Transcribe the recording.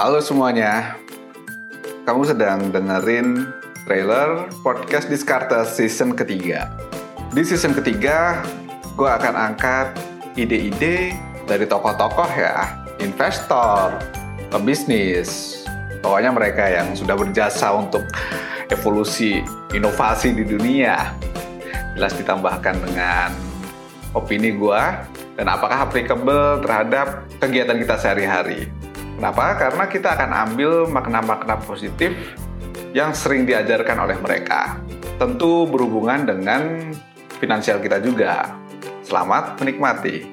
Halo semuanya, kamu sedang dengerin trailer podcast Discartes season ketiga. Di season ketiga, gue akan angkat ide-ide dari tokoh-tokoh ya, investor, pebisnis, pokoknya mereka yang sudah berjasa untuk evolusi inovasi di dunia. Jelas ditambahkan dengan opini gue dan apakah applicable terhadap kegiatan kita sehari-hari. Kenapa? Karena kita akan ambil makna-makna positif yang sering diajarkan oleh mereka. Tentu berhubungan dengan finansial kita juga. Selamat menikmati.